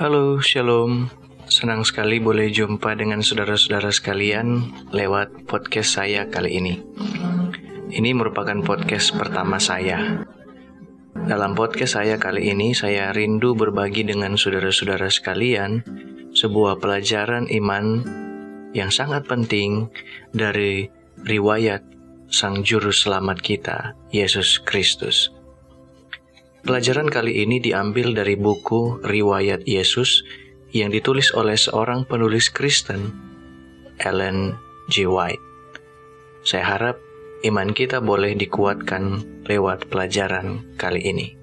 Halo, Shalom. Senang sekali boleh jumpa dengan saudara-saudara sekalian lewat podcast saya kali ini. Ini merupakan podcast pertama saya. Dalam podcast saya kali ini, saya rindu berbagi dengan saudara-saudara sekalian sebuah pelajaran iman yang sangat penting dari riwayat Sang Juru Selamat kita, Yesus Kristus. Pelajaran kali ini diambil dari buku Riwayat Yesus yang ditulis oleh seorang penulis Kristen, Ellen G. White. Saya harap iman kita boleh dikuatkan lewat pelajaran kali ini.